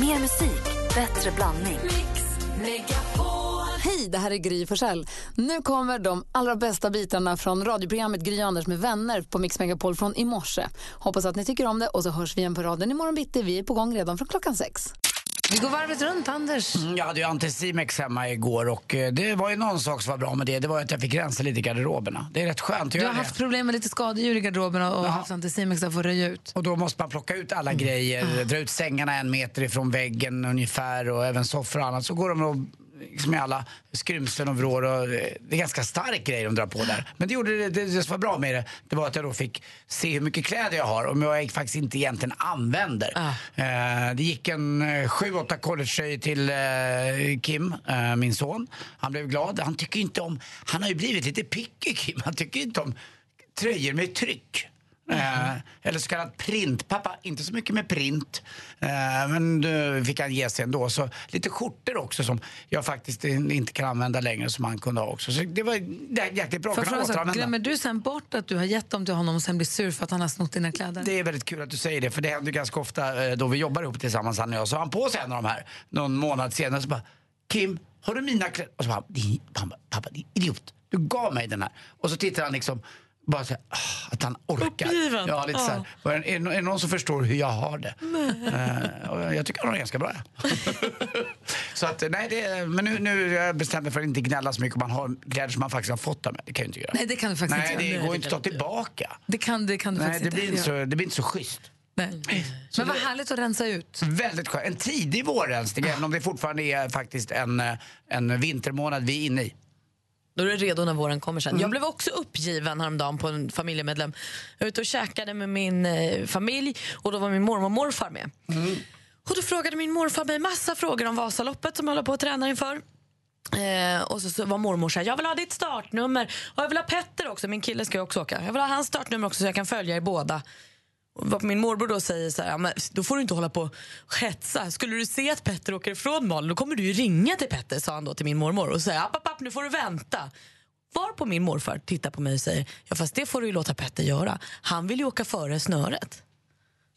Mer musik, bättre blandning. Hej, det här är Gry Forssell. Nu kommer de allra bästa bitarna från radioprogrammet Gry Anders med vänner på Mix Megapol från i morse. Hoppas att ni tycker om det och så hörs vi igen på raden imorgon bitti. Vi är på gång redan från klockan sex. Vi går varvet runt, Anders. Mm, Jag hade ju Anticimex hemma igår och eh, det var ju någon sak som var bra med det. Det var att jag fick rensa lite i garderoberna. Det är rätt skönt Du har det. haft problem med lite skadedjur i garderoben och Ja. haft Anticimex där för att röja ut. Och då måste man plocka ut alla Mm. grejer, dra ut sängarna en meter ifrån väggen ungefär och även soffor och annat. Så går de och liksom med alla skrymslen och vrår och eh, det är ganska stark grej de drar på där. Men det gjorde det, det, det som var bra med det, det var att jag då fick se hur mycket kläder jag har och jag faktiskt inte egentligen använder. Eh, det gick en eh, sju, åtta collegetröjor till eh, Kim, eh, min son. Han blev glad. Han tycker inte om, han har ju blivit lite picky Kim, han tycker inte om tröjor med tryck. Eh, eller så kallad print. Pappa, inte så mycket med print. Eh, men då fick han ge sig ändå. Så lite skjortor också som jag faktiskt inte kan använda längre som han kunde ha också. Så det var jäkligt bra så, återanvända. glömmer du sen bort att du har gett dem till honom och sen blir sur för att han har snott dina kläder? Det är väldigt kul att du säger det, för det händer ganska ofta eh, då vi jobbar ihop tillsammans, han och jag. Så har han på sig en av de här någon månad senare så bara, Kim, har du mina kläder? Och så bara, "Din- pappa, pappa din idiot, du gav mig den här. Och så tittar han liksom, bara så här, "Ah, att han orkar. Uppgiven. Ja, lite så här. Är, är, det någon som förstår hur jag har det? Och jag tycker han det ganska bra. så att, nej, det, men nu, nu jag bestämt mig för att inte gnälla så mycket om man har kläder som man faktiskt har fått av mig. Det kan jag inte göra. Nej, det kan du faktiskt Nej, inte det göra. går inte att ta tillbaka. Det kan, det kan du Nej, faktiskt det blir, inte så, det blir inte så schysst. Nej. Men vad härligt att rensa ut. Väldigt skönt. En tidig vårrensning, även om det fortfarande är faktiskt en, eh, en vintermånad vi är inne i. Då är du redo när våren kommer sen. Jag blev också uppgiven häromdagen på en familjemedlem. Jag var ute och käkade med min eh, familj och då var min mormor och morfar med. Och då frågade min morfar mig massa frågor om Vasaloppet som jag håller på att träna inför. Eh, och så, så var mormor så här, jag vill ha ditt startnummer och jag vill ha Petter också, min kille ska ju också åka. Jag vill ha hans startnummer också så jag kan följa er båda. Vad min morbror då säger så här, "Ja, men då får du inte hålla på och hetsa. Skulle du se att Petter åker ifrån Malin då kommer du ju ringa till Petter, sa han då till min mormor och säga, app, app, app, nu får du vänta. Var på min morfar tittar på mig och säger, ja fast det får du ju låta Petter göra. Han vill ju åka före snöret.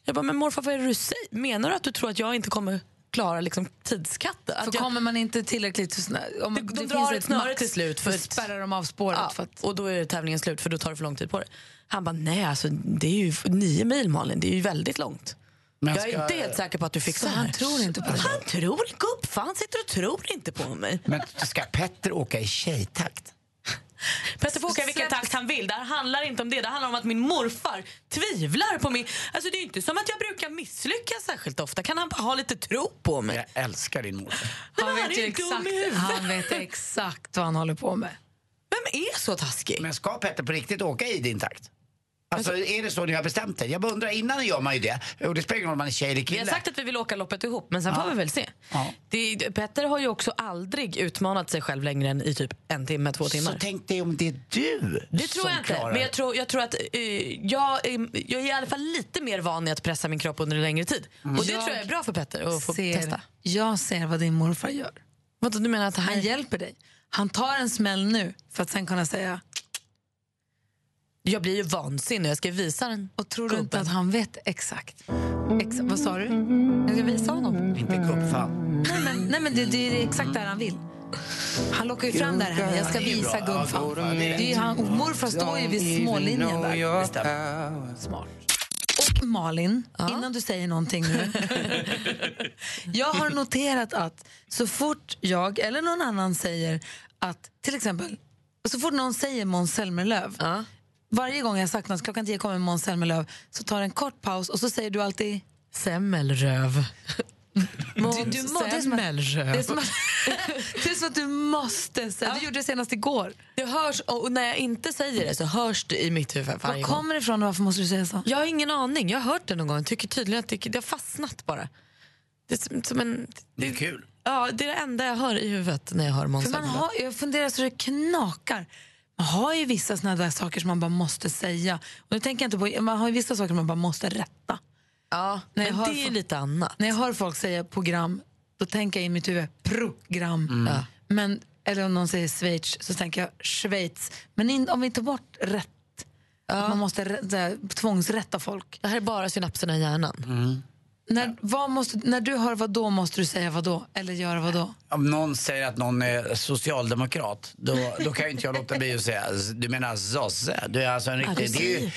Jag bara, men morfar vad är det du säger? Menar du att du tror att jag inte kommer klara liksom, tidskatten? Att För jag, kommer man inte tillräckligt snö, om De- det de finns drar ett ett snöre till slut för spärrar de av spåret. Ja, För att, och då är tävlingen slut för då tar det för lång tid på det. Han bara, nej alltså det är ju nio mil Malin, det är ju väldigt långt. Men jag är ska- inte helt säker på att du fixar Så det han tror inte på det? Han tror, gubb fan sitter och tror inte på mig. Men ska Petter åka i tjejtakt? Petter får åka i vilken takt han vill. Det här handlar inte om det. Det handlar om att min morfar tvivlar på mig. Alltså det är inte som att jag brukar misslyckas särskilt ofta. Kan han bara ha lite tro på mig? Jag älskar din morfar. Han, han vet är exakt, han vet exakt vad han håller på med. Vem är så taskig? Men ska Petter på riktigt åka i din takt? Alltså är det så ni har bestämt det? Jag bara undrar, innan gör man ju det. Och det spelar ingen roll om man är tjej eller Vi kille. har sagt att vi vill åka loppet ihop, men sen får vi väl se. Ja. Det, Petter har ju också aldrig utmanat sig själv längre än i typ en timme, två timmar. Så tänk dig om det är du Det tror jag inte. klarar Men jag tror, jag tror att eh, jag, är, jag är i alla fall lite mer van i att pressa min kropp under en längre tid. Och det Jag tror jag är bra för Petter att få ser, testa. Jag ser vad din morfar gör. Vadå, du menar att han, Han hjälper dig. Han tar en smäll nu för att sen kunna säga Jag blir ju vansinnig. Jag ska visa den. och tror du inte att han vet exakt? Exa, vad sa du? Jag ska visa honom. Inte gubbfan. Nej men, nej, men det, det är exakt där han vill. Han lockar ju fram det här. Jag ska Ja, det visa gubbfan. Ja, det är Det han, och morfar står ju vid smålinjen där. Det. Smart. Och Malin, innan du säger någonting nu. jag har noterat att så fort jag eller någon annan säger att, till exempel, så fort någon säger Måns Zelmerlöw, Ja. Varje gång jag sagt något, klockan tio kommer Måns Zelmerlöw, så tar en kort paus och så säger du alltid Semmelröv. Du, du, må- det, är som att, Semmelröv. det, är som att, det är som att du måste säga, du gjorde det senast igår. Det hörs, och när jag inte säger det så hörs det i mitt huvud Var kommer det ifrån och varför måste du säga så? Jag har ingen aning. Jag har hört det någon gång. Jag tycker tydligen att det, det har fastnat bara. Det är som, som en... Det är kul. Ja, det är det enda jag hör i huvudet när jag hör Måns För man Zelmerlöw. har, jag funderar så det knakar. Man har ju vissa såna där saker som man bara måste säga. Och nu tänker jag inte på, man har ju vissa saker man bara måste rätta. Ja, När jag men hör det är folk- lite annat. När jag hör folk säga program, då tänker jag i mitt huvud program. Ja. Men, eller om någon säger Schweiz så tänker jag Schweiz. Men in, om vi tar bort rätt, att man måste här, tvångsrätta folk. Det här är bara synapserna i hjärnan. När, vad måste, när du hör vad då måste du säga vad då? Eller göra vad då? Om någon säger att någon är socialdemokrat, då, då kan ju inte jag låta bli att säga du menar sosse? Du är alltså en riktig... det är ju,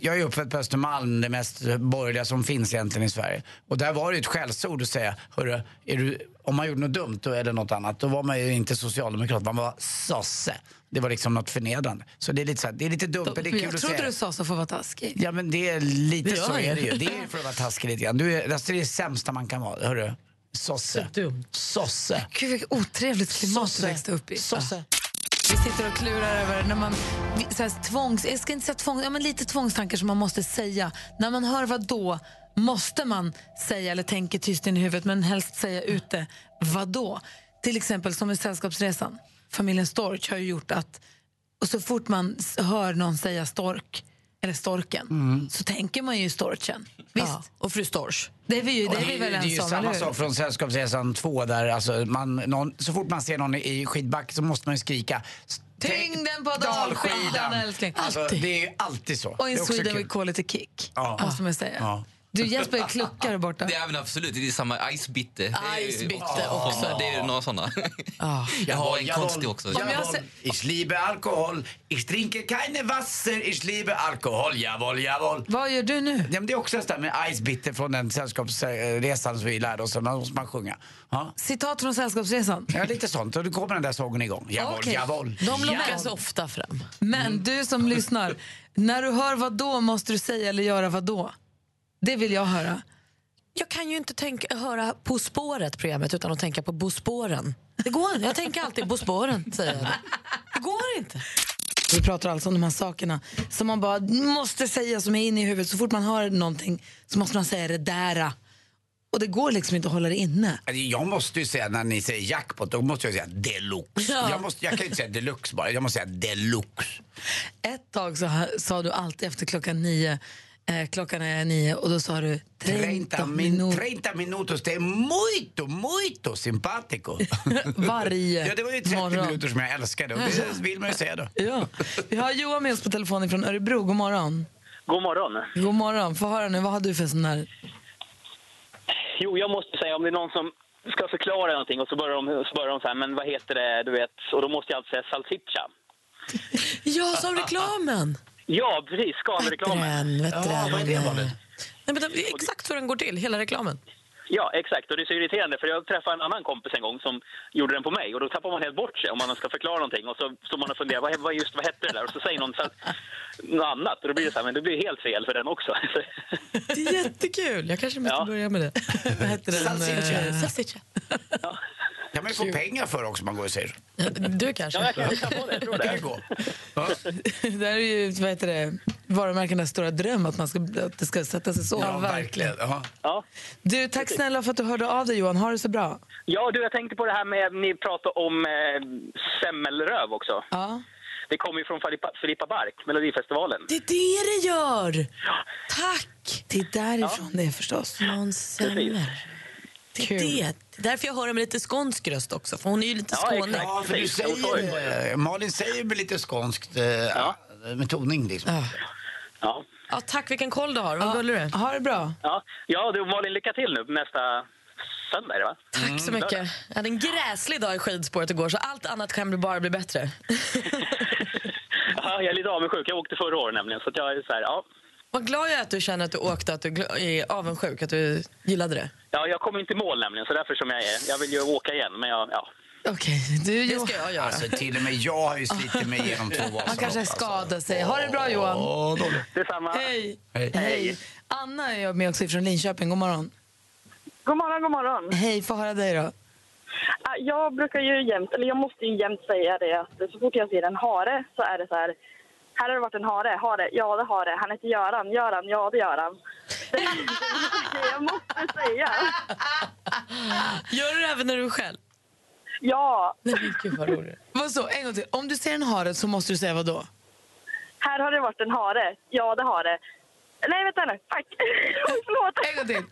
jag är uppväxt på Östermalm, det mest borgerliga som finns egentligen i Sverige. Och där var det ju ett skällsord att säga, hörru, är du, om man gjorde något dumt då eller något annat, då var man ju inte socialdemokrat, man var sosse. Det var liksom något förnedrande. Så det är lite, så här, det är lite dumt, men det är kul jag att trodde säga. du sa så för att vara taskig. Ja men det är lite Det så är det jag. ju. Det är för att vara taskig lite grann. Du är, alltså det är det sämsta man kan vara, hörru. Sosse. Sosse. Gud vilket otrevligt klimat du växte upp i. Sosse. Vi sitter och klurar över när man, så här, tvångs, jag ska inte säga tvång, ja, men lite tvångstankar som man måste säga. När man hör vad då måste man säga eller tänker tyst in i huvudet men helst säga ut det. Vad då? Till exempel som i Sällskapsresan. Familjen Storch har ju gjort att och så fort man hör någon säga stork eller storken så tänker man ju storchen. Visst? Ja. Och fru Storch. Det är vi, ju, det är vi väl det är ju om, samma sak från Sällskapsresan 2 där alltså man, någon, så fort man ser någon i skidback så måste man ju skrika Tyngden på dalskidan, älskling. Alltså, det är ju alltid så. Och in Sweden kul. we call it a kick, Ja. måste man säga. Ja. Du Jesper kluckar där borta. Det är väl absolut, det är samma icebitte. Icebitte Ja, också. Det är några såna. Jag har en konstig också. Jawohl, sä- ich liebe Alkohol. Ich trinke keine Wasser. Ich liebe Alkohol. Jawohl, jawohl. Vad gör du nu? Ja, men det är också det med Icebitter från den sällskapsresan som vi lärde oss. Man måste man sjunga. Ja. Citat från Sällskapsresan. Ja, lite sånt. Och då kommer den där sången igång. Jawohl, Okej. jawohl. De lockas jawohl. ofta fram. Men du som lyssnar, när du hör vad då måste du säga eller göra vad då? Det vill jag höra. Jag kan ju inte tänka, höra På spåret programmet utan att tänka på Bospåren. Det går inte. Jag tänker alltid Bospåren, säger jag. Det går inte. Vi pratar alltså om de här sakerna som man bara måste säga som är inne i huvudet. Så fort man hör någonting så måste man säga det där. Och det går liksom inte att hålla det inne. Alltså, Jag måste ju säga, när ni säger jackpot, då måste jag säga deluxe. Ja. Jag, måste, jag kan ju inte säga deluxe bara, jag måste säga deluxe. Ett tag så sa du alltid efter klockan nio, eh, klockan är nio och då sa du 30 30, min, minuter 30 minutos, det är muito, muito simpatico. varje Ja, det var ju 30 morgon. minuter som jag älskade och det vill man ju säga då. Ja. Vi har Johan med oss på telefonen från Örebro. God morgon. God morgon. God morgon. Få höra nu, vad har du för sån här... Jo, jag måste säga om det är någon som ska förklara någonting och så börjar de, så börjar de så här, men vad heter det, du vet, och då måste jag alltid säga salsiccia. Ja, som reklamen. Ja, precis, veteran. Ja, vad är det, Malin? Nej, men det är exakt hur den går till, hela reklamen. Ja, exakt. Och det är så irriterande för jag träffade en annan kompis en gång som gjorde den på mig och då tappar man helt bort sig om man ska förklara någonting och så står man och funderar, vad, vad, just, vad hette det där? Och så säger någon så här, något annat och då blir det så här, men det blir helt fel för den också. Det är jättekul. Jag kanske måste Ja. börja med det. Vad heter den? Salsiccia. Eh, Salsiccia. kan man ju få pengar för också om man går och säger så. Ja, Du kanske. Ja, jag kan, få det, jag tror Det det. kan gå. Ja. Det här är ju vad heter det, varumärkenas stora dröm att, man ska, att det ska sätta sig så. Ja, verkligen. Ja. Ja. Du, tack snälla för att du hörde av dig Johan. Ha det så bra. ja, du, jag tänkte på det här med, ni pratade om eh, semmelröv också. Ja. Det kommer ju från Filippa, Filippa Bark, Melodifestivalen. Det är det det gör! Tack! Det är därifrån det är förstås. Måns Zelmer. Det är det. Det är därför jag hör med lite skånsk röst också, för hon är ju lite Ja. Ja, för du säger, Malin säger med lite skånskt, eh, med toning liksom. Ja. Ja, tack, vilken koll du har. Vad gullig du är. Ha det bra. Ja, ja du Malin, lycka till nu nästa söndag va? Tack så mycket. Jag hade en gräslig dag i skidspåret igår, så allt annat kan bara bli bättre. Ja, jag är lite avundsjuk. Jag åkte förra året nämligen. Så att jag är så här, ja. Vad glad jag är att du känner att du åkte, att du är avundsjuk, att du gillade det. ja, jag kom inte i mål nämligen. Så därför som jag är. Jag vill ju åka igen. Men jag, ja. Okej, du Det ska jag göra. Alltså till och med jag har ju slitit mig igenom två Vasalopp. Man kanske alltså. skadar sig. Ha det bra Johan. Åh, dåligt. Detsamma. Hej. Hej. Hej. Anna är jag med också från Linköping. God morgon. God morgon, god morgon. Hej, få höra dig då. Jag brukar ju jämt, eller jag måste ju jämt säga det att så fort jag ser en hare så är det så här. Här har det varit en hare. Hare? Ja, det har det. Han heter Göran. Göran? Ja, det gör han. Jag måste säga. Gör du det även när du är själv? Ja, Nej, men gud vad roligt. Vad så, en gång till. Om du ser en hare så måste du säga vad då? här har det varit en hare. Ja, det har det. Nej, vänta nu. Fuck. Förlåt. En gång till.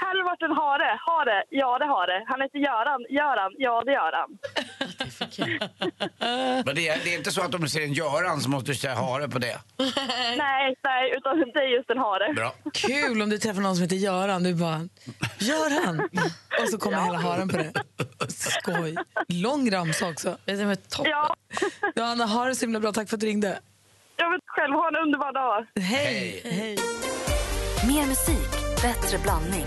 Här har det varit en hare. Har det? Ja, det har det. Han heter Göran. Göran? Ja, det gör han. Det är för Men det är, det är inte så att de ser en Göran som måste säga hare på det. Nej, nej, utan det är just en hare. Bra. Kul om du träffar någon som heter Göran. Du bara, Göran! Och så kommer hela haren på det. Skoj. Lång ramsa också. Det är toppen. Ja, Johanna, ha det så himla bra. Tack för att du ringde. jag vet själv. Ha en underbar dag. Hej! Hej. Mer musik, bättre blandning.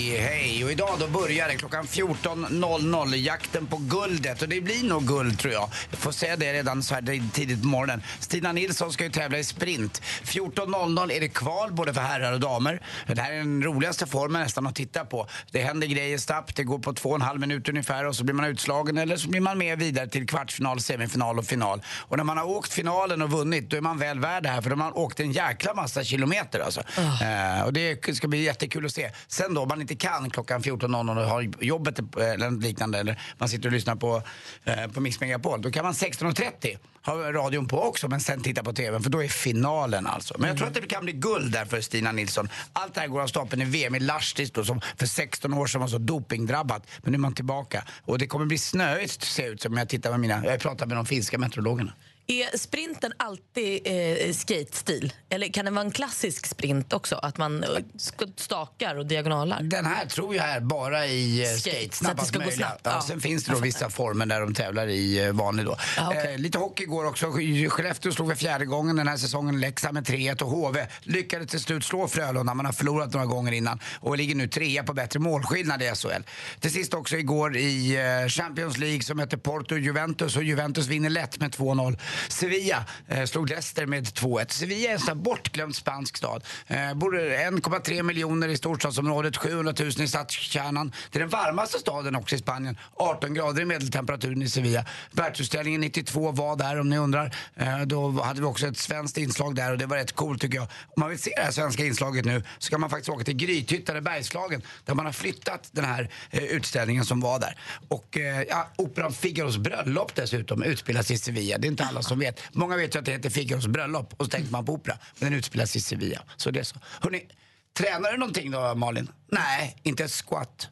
hej. Och idag då börjar det klockan 14.00, jakten på guldet. Och det blir nog guld tror jag. Jag får säga det redan så här tidigt på morgonen. Stina Nilsson ska ju tävla i sprint. 14.00 är det kval både för herrar och damer. Det här är den roligaste formen nästan att titta på. Det händer grejer snabbt, det går på två och en halv minut ungefär och så blir man utslagen eller så blir man med vidare till kvartsfinal, semifinal och final. Och när man har åkt finalen och vunnit då är man väl värd det här för då har man åkt en jäkla massa kilometer alltså. Eh, och det ska bli jättekul att se. Sen då, om man inte kan klockan 14.00 och har jobbet eller något liknande eller man sitter och lyssnar på, eh, på Mix Megapol, då kan man 16.30 ha radion på också men sen titta på TVn för då är finalen alltså. Men jag tror att det kan bli guld där för Stina Nilsson. Allt det här går av stapeln i VM i Lahtis då som för 16 år sedan var så dopingdrabbat. Men nu är man tillbaka. Och det kommer bli snöigt ser ut som jag tittar med mina, jag pratar med de finska meteorologerna. Är sprinten alltid eh, skate-stil? Eller kan det vara en klassisk sprint också? Att man eh, stakar och diagonalar? Den här tror jag är bara i eh, Skate, skate, snabbast möjliga. snabbt. Ja, Ja, sen finns det då vissa former där de tävlar i eh, vanlig då. Ja, okej. eh, lite hockey går också. Skellefteå slog för fjärde gången den här säsongen Leksand med 3-1 och HV lyckades till slut slå Frölunda. Man har förlorat några gånger innan och ligger nu trea på bättre målskillnad i SHL. Till sist också igår i Champions League som heter Porto Juventus och Juventus vinner lätt med 2-0. Sevilla eh, slog Leicester med 2-1. Sevilla är en sån bortglömd spansk stad. Eh, bor 1,3 miljoner i storstadsområdet, 700 000 i stadskärnan. Det är den varmaste staden också i Spanien. 18 grader i medeltemperaturen i Sevilla. Världsutställningen 92 var där om ni undrar. Eh, då hade vi också ett svenskt inslag där och det var rätt coolt tycker jag. Om man vill se det här svenska inslaget nu så kan man faktiskt åka till Grythyttan i Bergslagen där man har flyttat den här eh, utställningen som var där. Och eh, ja, operan Figaros bröllop dessutom utspelas i Sevilla. Det är inte alla som vet. Många vet ju att det heter Figaros bröllop och så tänker man på opera. Men den utspelas i Sevilla. Så det är så. Hörrni, tränar du någonting då Malin? Nej, inte ett squat.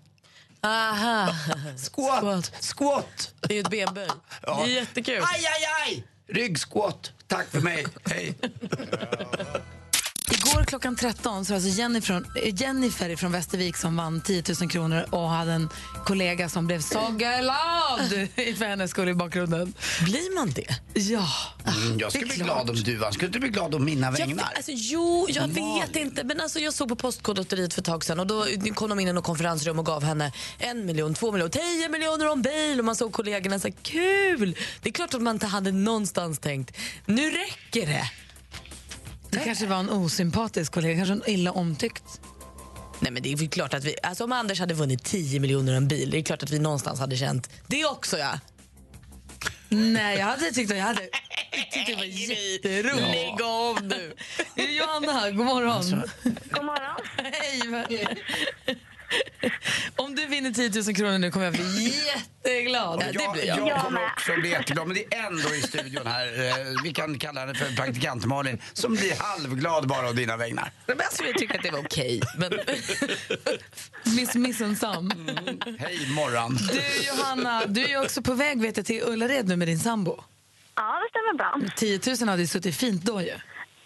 Aha! Squat! Squat. Squat! Det är ju ett benböj. Det är jättekul. Aj, aj, aj! Ryggsquat. Tack för mig. Hej. Igår klockan 13 så var det alltså Jennifer från, eh, Jennifer från Västervik som vann 10 000 kronor och hade en kollega som blev så glad för hennes skull i bakgrunden. Blir man det? Ja, Mm, jag skulle bli glad om du vann. Skulle inte bli glad om mina Jag, vägnar? vet- alltså, jo, jag Malin. vet inte. Men alltså, jag såg på Postkodlotteriet för ett tag sedan och då kom de in i något konferensrum och gav henne en miljon, två miljoner, tio miljoner om bil och man såg kollegorna så kul! Det är klart att man inte hade någonstans tänkt, nu räcker det. Det kanske var en osympatisk kollega, kanske en illa omtyckt. Nej men det är väl klart att vi, alltså om Anders hade vunnit 10 miljoner om en bil, det är klart att vi någonstans hade känt det också ja. Nej, jag hade tyckt att jag hade tyckt det var jätteroligt. Lägg av nu. Johanna, god morgon. God morgon. Hej. Vinner 10 000 kronor nu kommer jag bli jätteglad. Ja, det blir jag. jag kommer också bli jätteglad. Men det är ändå i studion här, eh, vi kan kalla henne för praktikant Malin, som blir halvglad bara av dina vägnar. Men jag skulle tycka att det var okej. Men... Miss Missensam. Hej morgon. Du Johanna, du är också på väg vet jag, till Ullared nu med din sambo. Ja, det stämmer bra. 10 000 hade ju suttit fint då ju.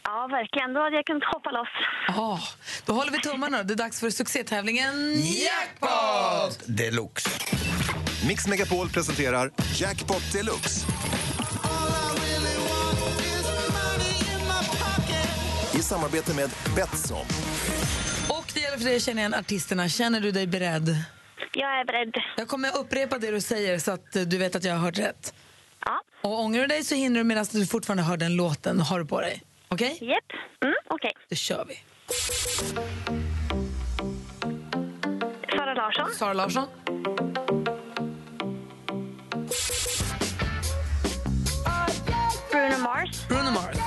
Ja, verkligen. Då hade jag kunnat hoppa loss. Ja, då håller vi tummarna. Det är dags för succétävlingen Jackpot deluxe. Mix Megapol presenterar Jackpot Deluxe. I samarbete med Betsson. Och det gäller för dig att känna igen artisterna. Känner du dig beredd? Jag är beredd. Jag kommer upprepa det du säger så att eh, du vet att jag har hört rätt. Ja, Och ångrar du dig så hinner du medan du fortfarande hör den låten. Har du på dig? Okej? jepp. Mm, okej. Då kör vi. Sara Larsson. Sara Larsson. Bruno Mars. Bruno Mars.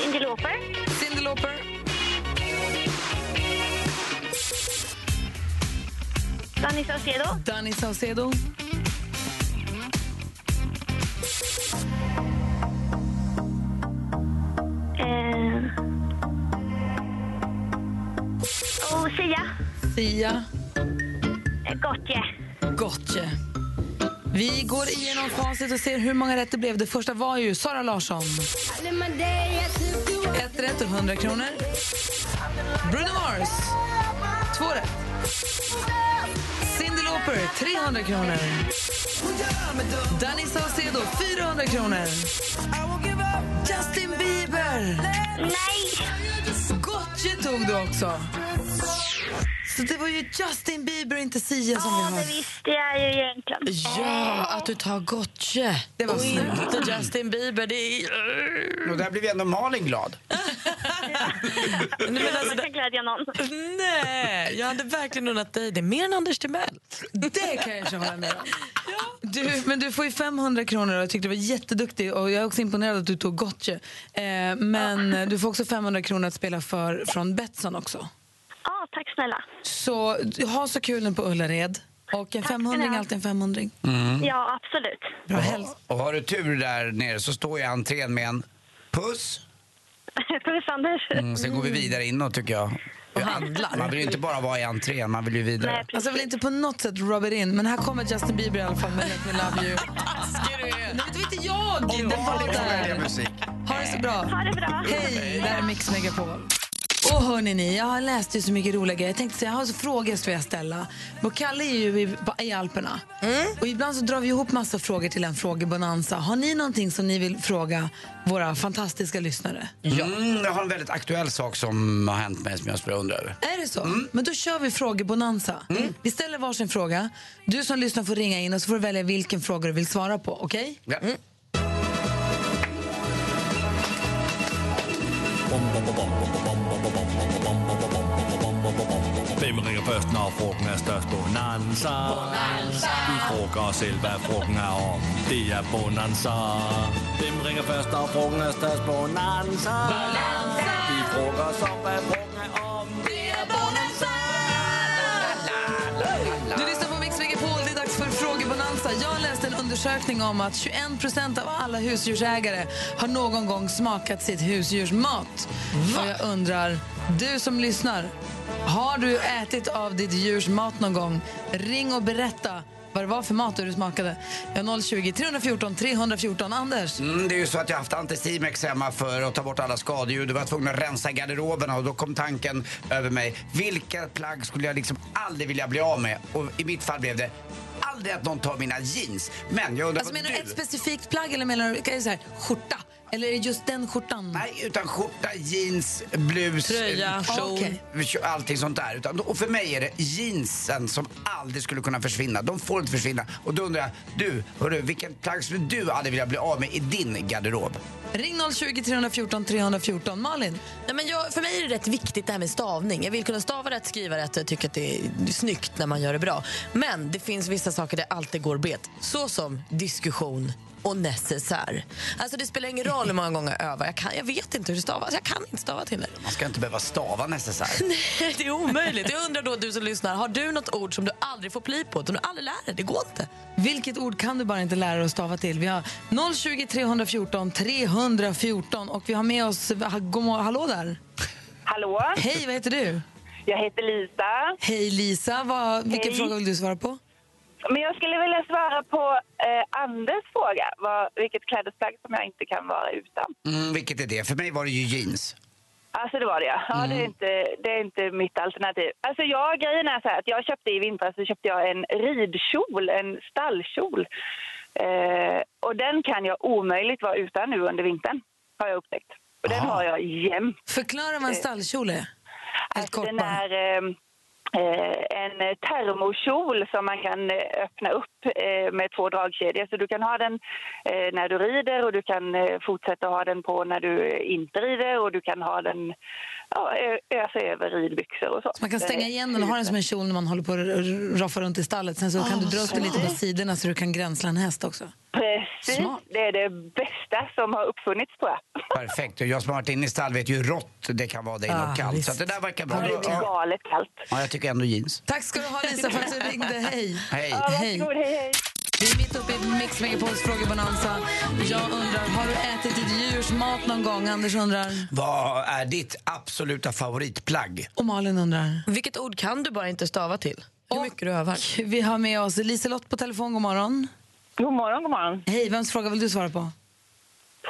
Cyndi Lauper. Cyndi Lauper. Danny Saucedo. Danny Saucedo. Sia. Eh, Gotye. Gotye. Vi går igenom facit och ser hur många rätt det blev. Det första var ju Sara Larsson. Ett rätt och 100 kronor. Bruno Mars. Två rätt. Cyndi Lauper, 300 kronor. Danny Saucedo, 400 kronor. Justin Bieber. Nej! Gotye tog du också. Så det var ju Justin Bieber, inte Sia, som vi Ja, har. det visste jag ju egentligen. Ja, att du tar Gotye. Det var och inte Justin Bieber. Det är... Och där blev ändå Malin glad. Nej, men alltså, Jag kan glädja någon. nej, jag hade verkligen unnat dig det. Mer än Anders Timell. Det kan jag inte hålla med om. Du, men du får ju 500 kronor och jag tyckte du var jätteduktig och jag är också imponerad att du tog Gotye. Eh, men du får också 500 kronor att spela för från Betsson också. Ja, tack snälla. Så ha så kul nu på Ullared. Och en 500 är alltid en 500 Ja, absolut. Bra häls- Och har du tur där nere så står jag i entrén med en puss. Puss, Anders. Mm, sen går vi vidare inåt tycker jag. Och handlar. Man vill ju inte bara vara i entrén, man vill ju vidare. Nej. Alltså jag vill inte på något sätt rub it in, men här kommer Justin Bieber i alla fall med Let me love you. Nej, men det var inte jag! Det var där. musik. Ha det så bra. Ha det bra. Hej, det här är Mix Megapol. Och hörni ni, jag har läst ju så mycket roliga grejer. Jag tänkte säga, jag har så frågor jag skulle vilja ställa. Och Kalle är ju i, i Alperna. Och ibland så drar vi ihop massa frågor till en frågebonanza. Har ni någonting som ni vill fråga våra fantastiska lyssnare? Mm, jag har en väldigt aktuell sak som har hänt mig som jag skulle undra över. Är det så? Men då kör vi frågebonanza. Vi ställer varsin fråga. Du som lyssnar får ringa in och så får du välja vilken fråga du vill svara på. Okej? Ja. Hvem ringer først, når frugten er størst? Bonanza. Bonanza. Vi frugger os selv, hvad frugten er om. Det er Bonanza. Hvem ringer først, når frugten er størst? Bonanza. Bonanza. Vi frugger os om, hvad frugten er om. Det er Bonanza. Du lyssnar på Mix Megapol. Det är dags för frågebonanza. Jag läste en undersökning om att 21% av alla husdjursägare har någon gång smakat sitt husdjurs mat. Och jag undrar, du som lyssnar, har du ätit av ditt djurs mat någon gång? Ring och berätta vad det var för mat du smakade. Jag har 020 314 314. Anders? Mm, det är ju så att jag haft Anticimex hemma för att ta bort alla skadedjur. Du var tvungen att rensa garderoberna och då kom tanken över mig. Vilka plagg skulle jag liksom aldrig vilja bli av med? Och i mitt fall blev det aldrig att någon tar mina jeans. Men jag undrar Alltså, menar du ett specifikt plagg eller menar du det så här, skjorta? Eller är det just den skjortan? Nej, utan skjorta, jeans, blus, Tröja, eh, kjol. Okej. allting sånt där. Utan, och för mig är det jeansen som aldrig skulle kunna försvinna. De får inte försvinna. Och då undrar jag, du, hörru, vilken plagg skulle du aldrig vilja bli av med i din garderob? Ring 020 314 314. Malin? Nej, men jag, för mig är det rätt viktigt det här med stavning. Jag vill kunna stava rätt, skriva rätt. Jag tycker att det är snyggt när man gör det bra. Men det finns vissa saker där alltid går bet. Så som diskussion och necessär. Alltså det spelar ingen roll hur många gånger jag övar. Jag, kan, jag vet inte hur det stavas. Jag kan inte stava till det. Man ska inte behöva stava necessär. Nej, det är omöjligt. Jag undrar då, du som lyssnar, har du något ord som du aldrig får pli på? Som du aldrig lär dig? Det går inte. Vilket ord kan du bara inte lära dig att stava till? Vi har 020 314 314 och vi har med oss... hallå där! Hallå? Hej, vad heter du? Jag heter Lisa. Hej Lisa, vad, vilken Hej. fråga vill du svara på? Men jag skulle vilja svara på eh, Anders fråga. Vad, vilket klädesplagg som jag inte kan vara utan. Mm, vilket är det? För mig var det ju jeans. Alltså det var det ja. ja det, är inte, det är inte mitt alternativ. Alltså jag, grejen är så här att jag köpte i vintras så köpte jag en ridkjol, en stallkjol. Eh, och den kan jag omöjligt vara utan nu under vintern, har jag upptäckt. Och den Aha. har jag jämt. Förklara vad en stallkjol är. Alltså, den är eh, eh, Eh, en termokjol som man kan eh, öppna upp med två dragkedjor. Så du kan ha den eh, när du rider och du kan eh, fortsätta ha den på när du eh, inte rider och du kan ha den ja, ösa över ridbyxor och så. Så man kan stänga igen den och ha den som en kjol när man håller på att roffa runt i stallet. Sen så kan du dra upp den lite på sidorna så du kan gränsla en häst också. Precis, Smart. det är det bästa som har uppfunnits tror jag. Perfekt. Och jag som har varit inne i stall vet ju hur rått det kan vara där inne Ah, och kallt. visst. Så det där verkar bra. Det Ja, galet kallt. ja, jag tycker ändå jeans. Tack ska du ha Lisa för att du ringde. Hej! Hej. Ja, Hej. Hej hej. Vi är mitt uppe i Mix Megapols frågebonanza. Jag undrar, har du ätit ett djurs mat någon gång? Anders undrar. Vad är ditt absoluta favoritplagg? Och Malin undrar. Vilket ord kan du bara inte stava till? Hur mycket du övar. Vi har med oss Liselott på telefon. God morgon. God morgon, god morgon. Hej, vems fråga vill du svara på?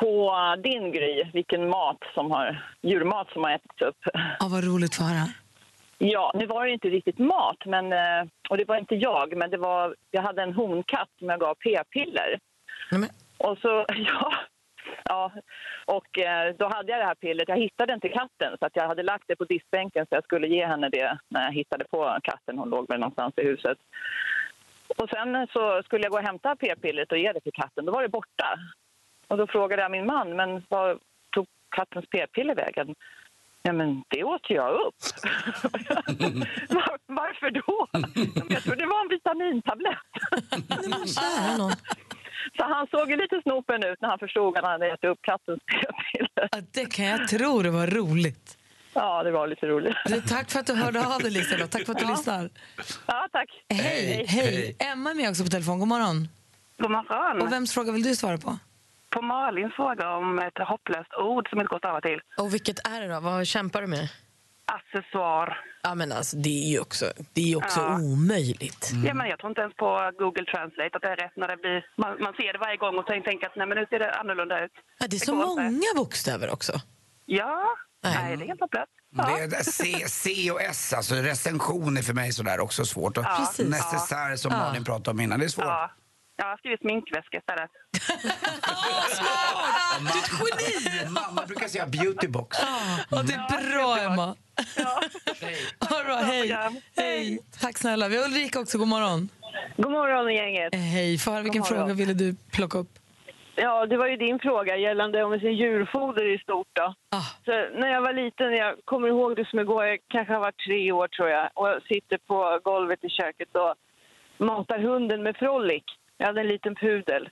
På din Gry, vilken mat som har, djurmat som har ätits upp. Ja, vad roligt för höra. Ja, nu var det inte riktigt mat, men, eh, och det var inte jag, men det var, jag hade en honkatt som jag gav p-piller. Och så, ja, ja, och eh, då hade jag det här pillret. Jag hittade inte katten, så att jag hade lagt det på diskbänken så jag skulle ge henne det när jag hittade på katten. Hon låg väl någonstans i huset. Och sen så skulle jag gå och hämta p-pillret och ge det till katten. Då var det borta. Och då frågade jag min man, men vad tog kattens p-piller vägen? Ja, men det åt jag upp. Var, varför då? Jag trodde det var en vitamintablett. Så han såg ju lite snopen ut när han förstod att han hade ätit upp kattens p-piller. Ja, det kan jag tro. Det var roligt. Ja, det var lite roligt. Du, tack för att du hörde av dig, Liselott. Tack för att du Ja. lyssnar. Ja, tack. Hej, hej. Emma är med också på telefon. God morgon. God morgon. Och vems fråga vill du svara på? På Malins fråga om ett hopplöst ord som inte går att stava till. Och vilket är det då? Vad kämpar du med? Accessoar. Ja, men alltså, det är ju också, det är ju också Ja. omöjligt. Ja, men jag tror inte ens på Google Translate att det är rätt när det blir... Man, man ser det varje gång och tänker att nej, men nu ser det annorlunda ut. Ja, det är så går inte. många bokstäver också. Ja, nej, det är helt hopplöst. Det är C, C och S, alltså recension är för mig sådär också svårt. Och Ja. Precis. necessär som Ja. Malin pratade om innan, det är svårt. Ja. Jag har skrivit sminkväska istället. Du är ett geni! Mamma brukar säga beautybox. Ja, det är bra, Emma. Det bra. Hej. Hej. Tack snälla. Vi har Ulrika också. God morgon. God morgon, gänget. Hej. För vilken fråga ville du plocka upp? Ja, det var ju din fråga gällande om sin djurfoder i stort. Då. Så när jag var liten, jag kommer ihåg det som igår, jag kanske har varit tre år tror jag, och jag sitter på golvet i köket och matar hunden med Frolic. Jag hade en liten pudel.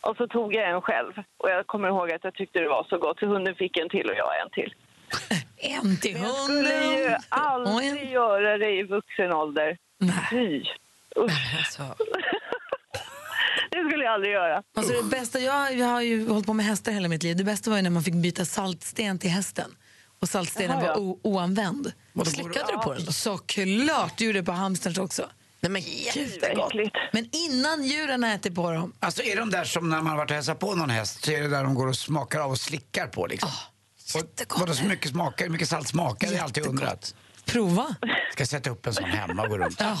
Och så tog jag en själv. Och jag kommer ihåg att jag tyckte det var så gott, så hunden fick en till och jag en till. En till Jag skulle ju hunden. aldrig göra det i vuxen ålder. Fy! Usch. det skulle jag aldrig göra. Alltså det bästa, jag, jag har ju hållit på med hästar hela mitt liv. Det bästa var ju när man fick byta saltsten till hästen. Och saltstenen Jaha, ja. var oanvänd. Slickade du på den? Såklart, det gjorde jag på hamsterns också. Nej, men Jättegott. Men innan djuren har ätit på dem. Alltså är de där som när man har varit och hälsat på någon häst så är det där de går och smakar av och slickar på liksom? Jättegott. Vadå så mycket smakar, hur mycket salt smakar? Det har alltid undrat. Prova. Ska sätta upp en sån hemma och gå runt. Ja,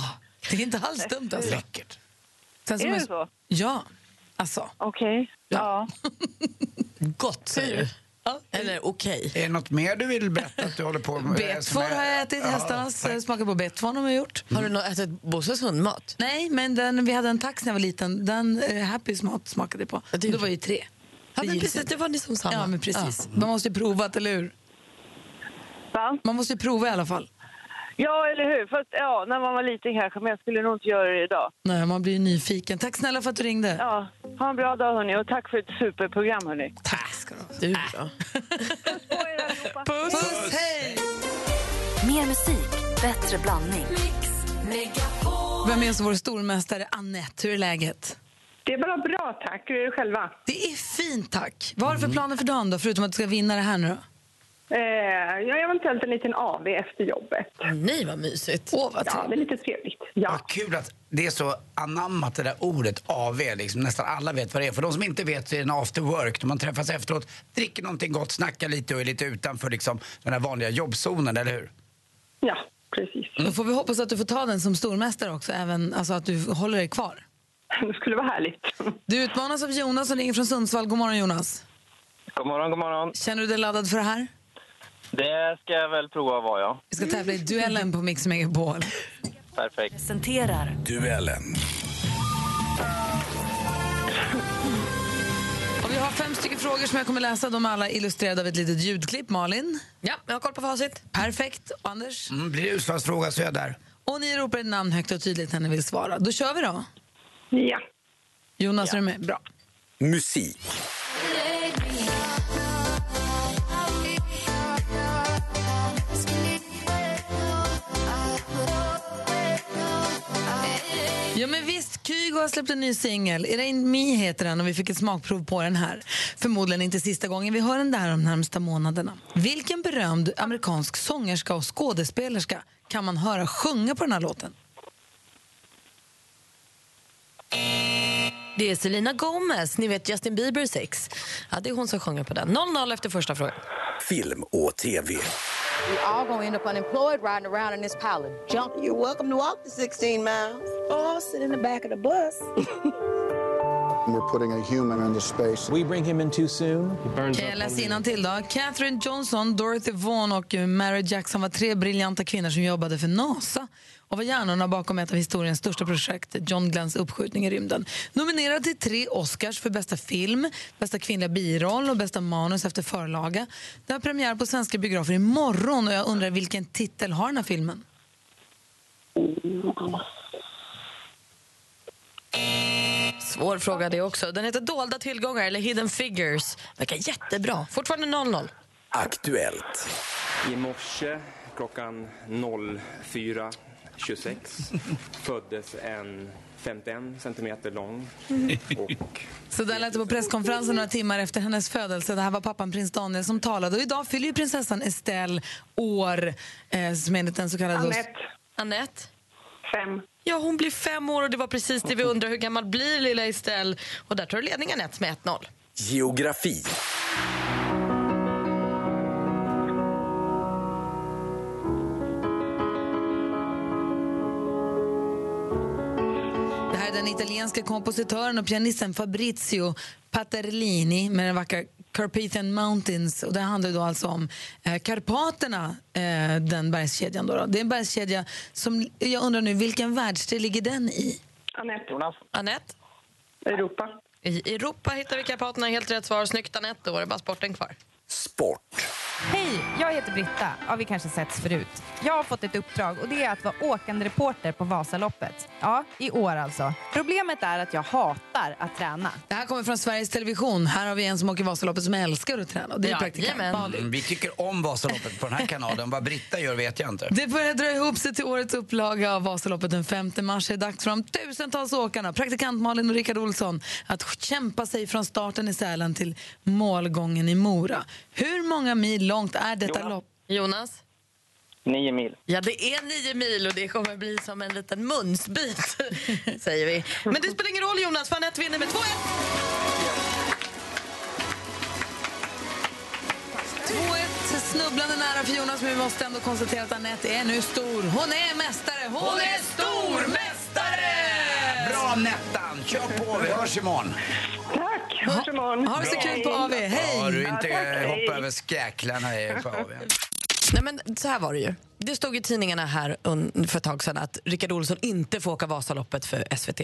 det är inte alls dumt alltså. Läckert. Sen Är det så? Ja, alltså. Okej. Ja. Gott säger du. Eller okej. Är det något mer du vill berätta att du håller på med? Betfår har jag ätit, hästarnas tack. smakat på betfån har gjort. Har du ätit Bosses hundmat? Nej, men den, vi hade en tax när jag var liten. Den uh, Happys mat smakade jag på. det är- Då var ju tre. Ja, men precis, det var ni som samma. Ja, men precis. Man måste ju prova, eller hur? Va? Man måste ju prova i alla fall. Ja, eller hur? Fast, ja, när man var liten kanske, men jag skulle nog inte göra det idag. Nej, man blir ju nyfiken. Tack snälla för att du ringde. Ja, ha en bra dag hörni och tack för ett superprogram hörni. Tack ska du ha. Du då? Puss! Puss, hej! Mer musik, bättre blandning. Vem är vår stormästare Annette? Hur är läget? Det är bara bra, tack. Hur är det själva? Det är fint, tack. Vad har du för planer för dagen då, förutom att du ska vinna det här nu då? Eh, jag har eventuellt en liten AV efter jobbet. Nej, vad mysigt. Åh, vad Ja, det är lite trevligt. Ja. Vad kul att det är så anammat det där ordet AV. Liksom. Nästan alla vet vad det är. För de som inte vet så är det en after work. När man träffas efteråt, dricker någonting gott, snackar lite och är lite utanför liksom, den här vanliga jobbzonen, eller hur? Ja, precis. Då får vi hoppas att du får ta den som stormästare också, även, alltså att du håller dig kvar. Det skulle vara härligt. Du utmanas av Jonas som ringer från Sundsvall. God morgon Jonas. God morgon, god morgon. Känner du dig laddad för det här? Det ska jag väl prova vara, ja. Vi ska tävla i duellen på Mix Megapol. Perfekt. Presenterar Duellen. Och vi har fem stycken frågor som jag kommer läsa. De är alla illustrerade av ett litet ljudklipp. Malin? Ja, jag har koll på facit. Perfekt. Och Anders? Mm, blir det utslagsfråga så är jag där. Och ni ropar ett namn högt och tydligt när ni vill svara. Då kör vi då. Ja. Jonas, är du med? Bra. Musik. Kygo har släppt en ny singel. It ain't me heter den och vi fick ett smakprov på den här. Förmodligen inte sista gången vi hör den där de närmsta månaderna. Vilken berömd amerikansk sångerska och skådespelerska kan man höra sjunga på den här låten? Det är Selena Gomez, ni vet Justin Bieber sex. Ja, det är hon som sjunger på den. 0-0 efter första frågan. Film och TV. We all gonna end up unemployed riding around in this pile of junk. You're welcome to walk the 16 miles or sit in the back of the bus. We're putting a human into space. We bring him in too soon. He burns Kan jag läsa till då? Catherine Johnson, Dorothy Vaughan och Mary Jackson var tre briljanta kvinnor som jobbade för NASA och var hjärnorna bakom ett av historiens största projekt, John Glenns uppskjutning i rymden. Nominerad till tre Oscars för bästa film, bästa kvinnliga biroll och bästa manus efter förlaga. Det har premiär på svenska biografer imorgon och jag undrar vilken titel har den här filmen? Svår fråga det också. Den heter Dolda tillgångar eller Hidden Figures. Verkar jättebra. Fortfarande 0-0. Aktuellt. I morse klockan 04.26 föddes en 51 centimeter lång och Så där lät det på presskonferensen några timmar efter hennes födelse. Det här var pappan prins Daniel som talade. Och idag fyller ju prinsessan Estelle år eh, som enligt den så kallade... Anette. Anette? Fem. Ja, hon blir fem år och det var precis det vi undrar. Hur gammal blir lilla Estelle? Och där tar du ledningen ett med 1-0. Geografi. Det här är den italienska kompositören och pianisten Fabrizio Paterlini med den vackra Carpathian Mountains. Och det handlar då alltså om eh, Karpaterna, eh, den bergskedjan. Då, då. Det är en bergskedja som, jag undrar nu, vilken världsdel ligger den i? Anette. Anette? Europa. I Europa hittar vi Karpaterna. Helt rätt svar. Snyggt Anette. Då var det bara sporten kvar. Sport. Hej, jag heter Britta. Ja, vi kanske setts förut. Jag har fått ett uppdrag och det är att vara åkande reporter på Vasaloppet. Ja, i år alltså. Problemet är att jag hatar att träna. Det här kommer från Sveriges Television. Här har vi en som åker Vasaloppet som älskar att träna. Och det är Ja, praktikant. Mm, Vi tycker om Vasaloppet på den här kanalen. Vad Britta gör vet jag inte. Det börjar dra ihop sig till årets upplaga av Vasaloppet den 5 mars. Det är dags för de tusentals åkarna, praktikant Malin och Rickard Olsson, att kämpa sig från starten i Sälen till målgången i Mora. Hur många mil långt är detta Jonas. lopp? Jonas? Nio mil. Ja, det är nio mil och det kommer bli som en liten munsbit, säger vi. Men det spelar ingen roll, Jonas, för Anette vinner med 2-1. 2-1, snubblande nära för Jonas, men vi måste ändå konstatera att Anette är nu stor. Hon är mästare! Hon är stormästare! Bra Nettan! Kör på, vi hörs imorgon. Tack, hörs imorgon. Ha det så kul på AV. Hej! Ja, du inte Ja, tack, hej. hoppa över skräklarna på AW. Nej, men så här var det ju. Det stod i tidningarna här för ett tag sedan att Rickard Olsson inte får åka Vasaloppet för SVT.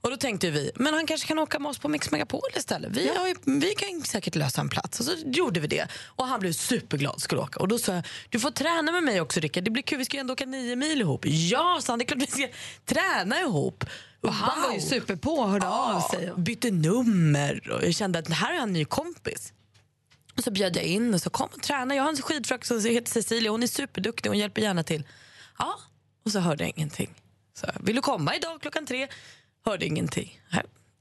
Och då tänkte vi, men han kanske kan åka med oss på Mix Megapol istället. Vi, har ju, vi kan säkert lösa en plats. Och så gjorde vi det. Och han blev superglad skulle åka. Och då sa jag, du får träna med mig också Rickard. Det blir kul, vi ska ju ändå åka nio mil ihop. Ja, sa han, det är klart vi ska träna ihop. Och han var ju superpå och hörde av sig. Bytte nummer och jag kände att här är en ny kompis. Och så bjöd jag in och så kom och träna. Jag har en skidfröken som heter Cecilia. Hon är superduktig. Hon hjälper gärna till. Ja, och så hörde jag ingenting. Så, vill du komma idag klockan tre? Hörde ingenting.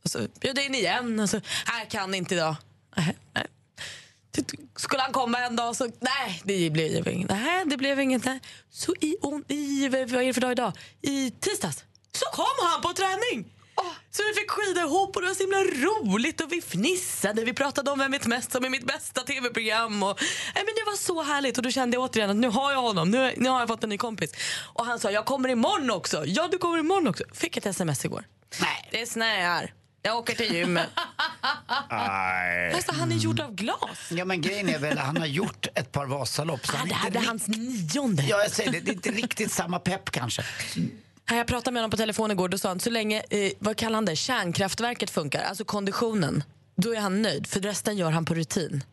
Och så bjöd jag in igen. Och så, jag kan inte idag. Nej, nej. Skulle han komma en dag så, nej det blev inget. Nej, det blev inget. Nej. Så i, on, i, vad är det för dag idag? I tisdags så kom han på träning. Så vi fick skida ihop och det var så himla roligt och vi fnissade. Vi pratade om Vem vet mest som är mitt bästa tv-program. Och, nej, men det var så härligt och då kände jag återigen att nu har jag honom. Nu, nu har jag fått en ny kompis. Och han sa jag kommer imorgon också. Ja du kommer imorgon också. Fick ett sms igår. Nej. Det snöar. Jag åker till gymmet. Nej. Alltså, han är gjord av glas. Ja, men grejen är väl han har gjort ett par Vasalopp. Så Ah, han det är här blir hans nionde. Ja, jag säger det. Det är inte riktigt samma pepp kanske. Här, jag pratade med honom på telefon igår. Då sa han så länge eh, vad kallar han det? kärnkraftverket funkar, alltså konditionen, då är han nöjd. För resten gör han på rutin.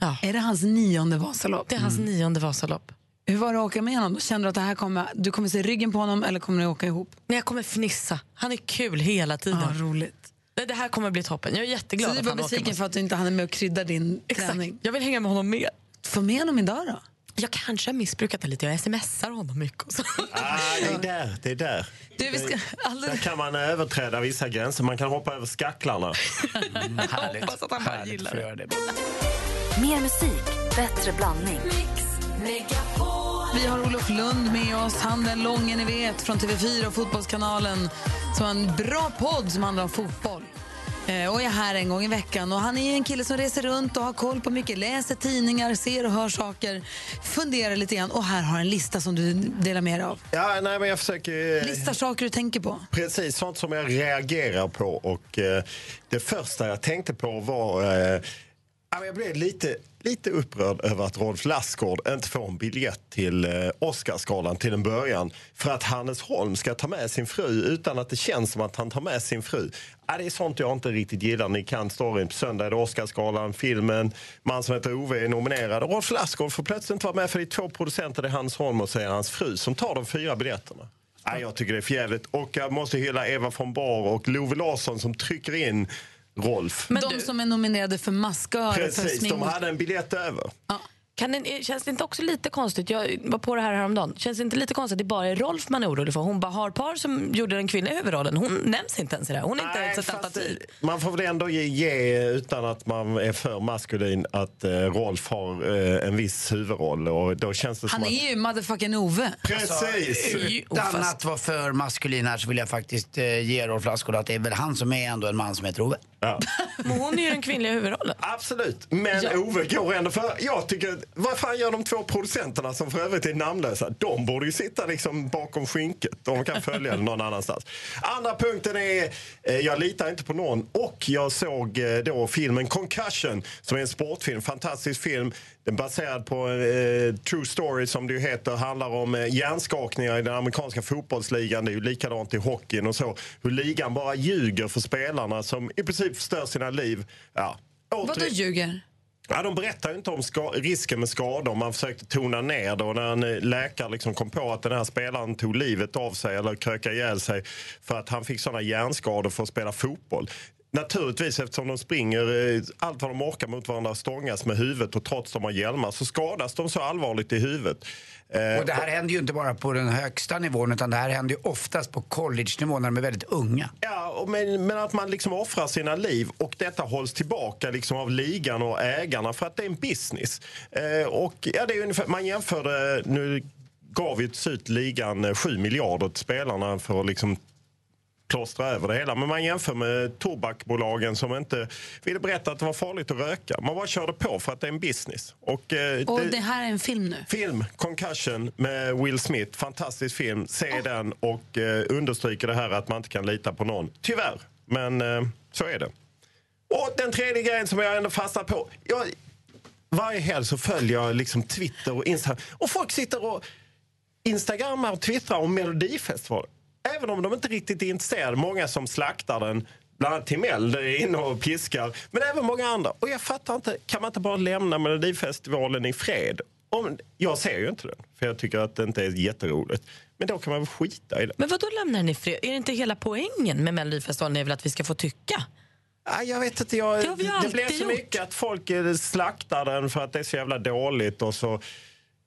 Ja. Är det hans nionde Vasalopp? Det är hans nionde Vasalopp. Hur var det att åka med honom? Kände du att det här kommer, du kommer se ryggen på honom eller kommer ni åka ihop? Nej, jag kommer fnissa. Han är kul hela tiden. Ja, roligt. Nej, det här kommer bli toppen. Jag är jätteglad Så du att han åker med besviken oss. för att du inte hann med att krydda din Exakt. träning? Jag vill hänga med honom med. Få med honom idag då? Jag kanske har missbrukat det lite. Jag smsar honom mycket. Och så. Ah, det är där. Det är där. Du, vi ska, Där kan man överträda vissa gränser. Man kan hoppa över skacklarna. Härligt. hoppas att han bara Härligt gillar för att det. det. Mer musik, bättre blandning. Vi har Olof Lund med oss, han den långe ni vet från TV4 och Fotbollskanalen som har en bra podd som handlar om fotboll. Eh, och är här en gång i veckan. Och Han är en kille som reser runt och har koll på mycket, läser tidningar, ser och hör saker, funderar lite grann. Och här har en lista som du delar med dig av. Ja, nej, men jag försöker... eh, Lista saker du tänker på. Precis, sånt som jag reagerar på. Och eh, Det första jag tänkte på var... Eh, jag blev lite, lite upprörd över att Rolf Lassgård inte får en biljett till eh, Oscarsgalan till en början för att Hannes Holm ska ta med sin fru utan att det känns som att han tar med sin fru. Ja, det är sånt jag inte riktigt gillar. Ni kan storyn. På söndag är det Oscarsgalan, filmen, Man som heter Ove är nominerad. Rolf Lassgård får plötsligt inte vara med för det är två producenter, det är Hannes Holm och så är hans fru som tar de fyra biljetterna. Nej, jag tycker det är förjävligt. Och jag måste hylla Eva von Bar och Love Larsson som trycker in Rolf. de som är nominerade för maskörer, för Precis, smink. de hade en biljett över. Kan det, känns det inte också lite konstigt, jag var på det här häromdagen, känns det inte lite konstigt att det bara är Rolf man är orolig för? Hon bara har par som gjorde den kvinnliga huvudrollen, hon nämns inte ens i det här. Hon är inte Nej, ens ett alternativ. Man får väl ändå ge, ge utan att man är för maskulin att eh, Rolf har eh, en viss huvudroll. Och då känns det Han som att... är ju motherfucking Ove. Precis! Utan att vara för maskulin här så vill jag faktiskt eh, ge Rolf Lassgård att det är väl han som är ändå en man som heter Ove. Ja. Men hon är ju den kvinnliga huvudrollen. Absolut, men Ove går ändå för. Jag tycker, vad fan gör de två producenterna som för övrigt är namnlösa? De borde ju sitta liksom bakom skinket. De kan följa det någon annanstans. Andra punkten är, eh, jag litar inte på någon. Och jag såg eh, då filmen Concussion som är en sportfilm, fantastisk film. Den baserad på eh, True Story som det heter. Handlar om eh, hjärnskakningar i den amerikanska fotbollsligan. Det är ju likadant i hockeyn och så. Hur ligan bara ljuger för spelarna som i princip förstör sina liv. Ja. Vadå ljuger? Ja, de berättar inte om risken med skador. Man försökte tona ner det och när en eh, läkare liksom kom på att den här spelaren tog livet av sig eller krökade ihjäl sig för att han fick såna hjärnskador för att spela fotboll. Naturligtvis eftersom de springer eh, allt vad de orkar mot varandra stångas med huvudet och trots de har hjälmar så skadas de så allvarligt i huvudet. Eh, Och det här händer ju inte bara på den högsta nivån utan det här händer ju oftast på college-nivå när de är väldigt unga. Ja, men, men att man liksom offrar sina liv och detta hålls tillbaka liksom av ligan och ägarna för att det är en business. Eh, och ja, det är ungefär, man jämförde, nu gav ju till slut ligan eh, 7 miljarder till spelarna för att liksom plåstra över det hela. Men man jämför med tobakbolagen som inte ville berätta att det var farligt att röka. Man bara körde på för att det är en business. Och, eh, Och det här är en film nu. Film, Concussion med Will Smith. Fantastisk film. Se den och eh, understryker det här att man inte kan lita på någon. Tyvärr, men eh, så är det. Och den tredje grejen som jag ändå fastnar på. Jag, varje helg så följer jag liksom Twitter och Instagram. Och folk sitter och instagrammar och twittrar om Melodifestivalen. Även om de inte riktigt är intresserade. Många som slaktar den. Bland annat Timell är inne och piskar. Men även många andra. Och jag fattar inte, kan man inte bara lämna Melodifestivalen i fred? Om, jag ser ju inte den, för jag tycker att det inte är jätteroligt. Men då kan man väl skita i det. Men vad då lämnar ni fred? Är det inte hela poängen med Melodifestivalen är väl att vi ska få tycka? Ja, jag vet inte, jag, Det det blir så gjort. mycket att folk eh, slaktar den för att det är så jävla dåligt och så